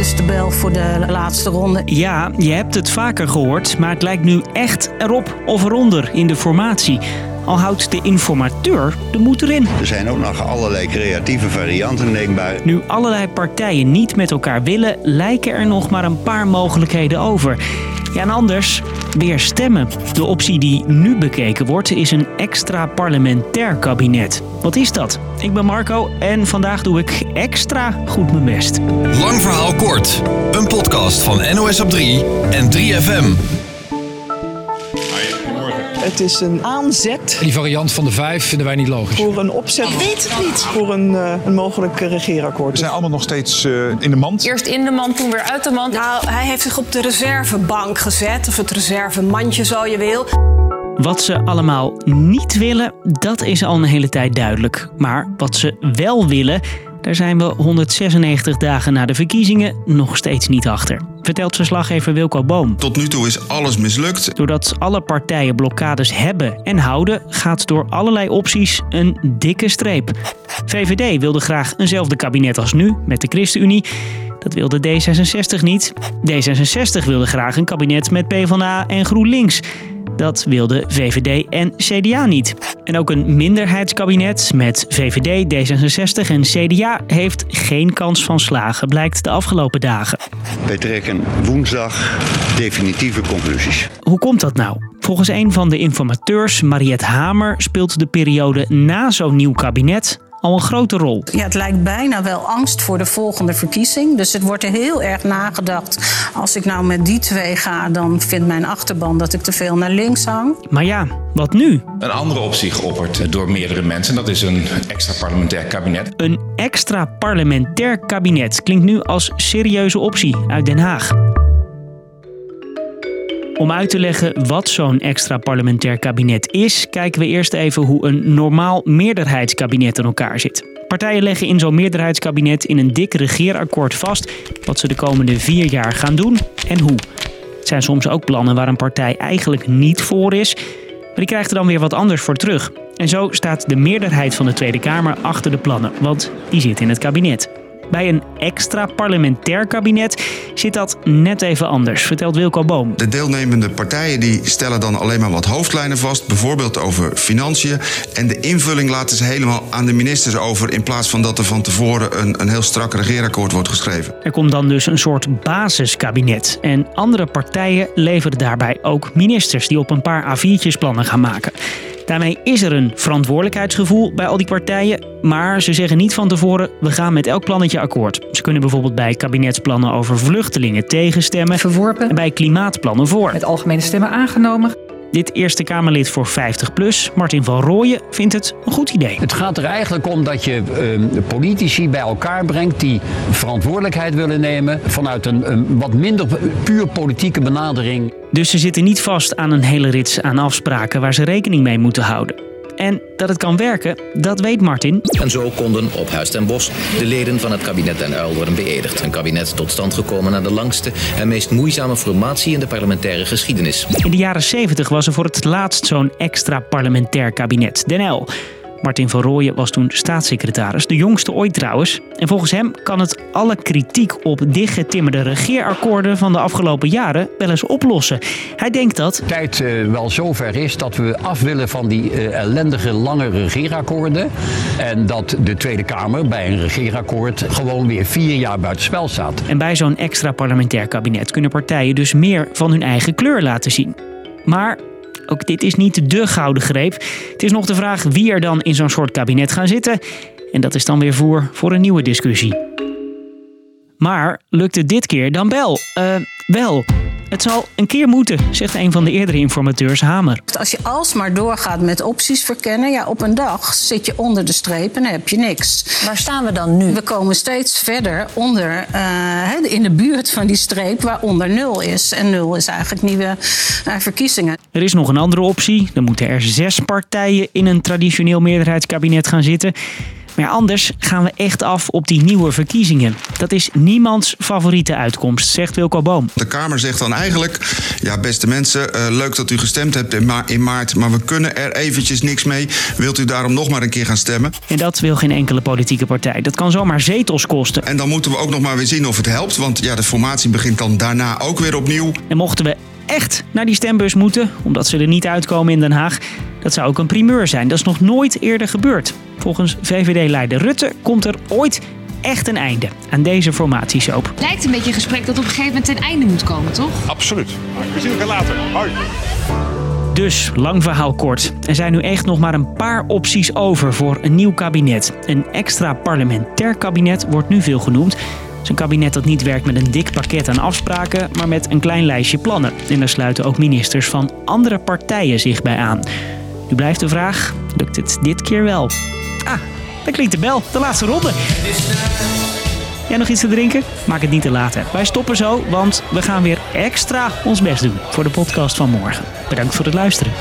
is de bel voor de laatste ronde. Ja, je hebt het vaker gehoord, maar het lijkt nu echt erop of eronder in de formatie. Al houdt de informateur de moed erin. Er zijn ook nog allerlei creatieve varianten denkbaar. Nu allerlei partijen niet met elkaar willen, lijken er nog maar een paar mogelijkheden over. Ja, en anders weer stemmen. De optie die nu bekeken wordt is een extra parlementair kabinet. Wat is dat? Ik ben Marco en vandaag doe ik extra goed mijn best. Lang verhaal kort. Een podcast van NOS op 3 en 3FM. Het is een aanzet Die variant van de vijf vinden wij niet logisch. voor een opzet. Ik weet het niet. Voor een, eh, een mogelijk regeerakkoord. We zijn allemaal nog steeds eh, in de mand. Eerst in de mand, toen weer uit de mand. Nou, hij heeft zich op de reservebank gezet, of het reservemandje zo je wil. Wat ze allemaal niet willen, dat is al een hele tijd duidelijk. Maar wat ze wel willen, daar zijn we 196 dagen na de verkiezingen nog steeds niet achter. Vertelt verslaggever Wilco Boom. Tot nu toe is alles mislukt. Doordat alle partijen blokkades hebben en houden, gaat door allerlei opties een dikke streep. VVD wilde graag eenzelfde kabinet als nu met de ChristenUnie. Dat wilde D66 niet. D66 wilde graag een kabinet met PvdA en GroenLinks. Dat wilde VVD en CDA niet. En ook een minderheidskabinet met VVD, D66 en CDA heeft geen kans van slagen, blijkt de afgelopen dagen. Wij trekken woensdag definitieve conclusies. Hoe komt dat nou? Volgens een van de informateurs, Mariette Hamer, speelt de periode na zo'n nieuw kabinet al een grote rol. Ja, het lijkt bijna wel angst voor de volgende verkiezing. Dus het wordt er heel erg nagedacht. Als ik nou met die twee ga, dan vindt mijn achterban dat ik te veel naar links hang. Maar ja, wat nu? Een andere optie geopperd door meerdere mensen. Dat is een extra parlementair kabinet. Een extra parlementair kabinet klinkt nu als serieuze optie uit Den Haag. Om uit te leggen wat zo'n extra parlementair kabinet is, kijken we eerst even hoe een normaal meerderheidskabinet in elkaar zit. Partijen leggen in zo'n meerderheidskabinet in een dik regeerakkoord vast wat ze de komende vier jaar gaan doen en hoe. Het zijn soms ook plannen waar een partij eigenlijk niet voor is, maar die krijgt er dan weer wat anders voor terug. En zo staat de meerderheid van de Tweede Kamer achter de plannen, want die zit in het kabinet. Bij een extra parlementair kabinet zit dat net even anders, vertelt Wilco Boom. De deelnemende partijen die stellen dan alleen maar wat hoofdlijnen vast, bijvoorbeeld over financiën. En de invulling laten ze helemaal aan de ministers over, in plaats van dat er van tevoren een, een heel strak regeerakkoord wordt geschreven. Er komt dan dus een soort basiskabinet. En andere partijen leveren daarbij ook ministers die op een paar A4'tjes plannen gaan maken. Daarmee is er een verantwoordelijkheidsgevoel bij al die partijen, maar ze zeggen niet van tevoren: we gaan met elk plannetje akkoord. Ze kunnen bijvoorbeeld bij kabinetsplannen over vluchtelingen tegenstemmen Verworpen. en bij klimaatplannen voor. Met algemene stemmen aangenomen. Dit Eerste Kamerlid voor 50PLUS, Martin van Rooyen, vindt het een goed idee. Het gaat er eigenlijk om dat je eh, politici bij elkaar brengt die verantwoordelijkheid willen nemen vanuit een, een wat minder puur politieke benadering. Dus ze zitten niet vast aan een hele rits aan afspraken waar ze rekening mee moeten houden. En dat het kan werken, dat weet Martin. En zo konden op Huis ten Bos de leden van het kabinet Den Uyl worden beëdigd. Een kabinet tot stand gekomen na de langste en meest moeizame formatie in de parlementaire geschiedenis. In de jaren 70 was er voor het laatst zo'n extra parlementair kabinet, Den Uyl. Martin van Rooyen was toen staatssecretaris, de jongste ooit trouwens. En volgens hem kan het alle kritiek op dichtgetimmerde regeerakkoorden van de afgelopen jaren wel eens oplossen. Hij denkt dat. Tijd uh, wel zover is dat we af willen van die uh, ellendige lange regeerakkoorden. En dat de Tweede Kamer bij een regeerakkoord gewoon weer vier jaar buitenspel staat. En bij zo'n extra parlementair kabinet kunnen partijen dus meer van hun eigen kleur laten zien. Maar ook dit is niet de gouden greep. Het is nog de vraag wie er dan in zo'n soort kabinet gaan zitten. En dat is dan weer voer voor een nieuwe discussie. Maar lukt het dit keer dan wel? Uh, wel. Het zal een keer moeten, zegt een van de eerdere informateurs Hamer. Als je alsmaar doorgaat met opties verkennen, ja, op een dag zit je onder de streep en dan heb je niks. Waar staan we dan nu? We komen steeds verder onder, uh, in de buurt van die streep waaronder nul is. En nul is eigenlijk nieuwe uh, verkiezingen. Er is nog een andere optie. Dan moeten er zes partijen in een traditioneel meerderheidskabinet gaan zitten. Maar anders gaan we echt af op die nieuwe verkiezingen. Dat is niemands favoriete uitkomst, zegt Wilco Boom. De Kamer zegt dan eigenlijk: ja, beste mensen, uh, leuk dat u gestemd hebt in, ma in, maart, maar we kunnen er eventjes niks mee. Wilt u daarom nog maar een keer gaan stemmen? En dat wil geen enkele politieke partij. Dat kan zomaar zetels kosten. En dan moeten we ook nog maar weer zien of het helpt, want ja, de formatie begint dan daarna ook weer opnieuw. En mochten we echt naar die stembus moeten, omdat ze er niet uitkomen in Den Haag, dat zou ook een primeur zijn. Dat is nog nooit eerder gebeurd. Volgens VVD-leider Rutte komt er ooit echt een einde aan deze formatiesoap. Lijkt een beetje een gesprek dat op een gegeven moment ten einde moet komen, toch? Absoluut. We zien elkaar later. Hoi. Dus, lang verhaal kort. Er zijn nu echt nog maar een paar opties over voor een nieuw kabinet. Een extra parlementair kabinet wordt nu veel genoemd. Het is een kabinet dat niet werkt met een dik pakket aan afspraken, maar met een klein lijstje plannen. En daar sluiten ook ministers van andere partijen zich bij aan. Nu blijft de vraag: lukt het dit keer wel? Ah, daar klinkt de bel. De laatste ronde. Jij nog iets te drinken? Maak het niet te laat. Wij stoppen zo, want we gaan weer extra ons best doen voor de podcast van morgen. Bedankt voor het luisteren.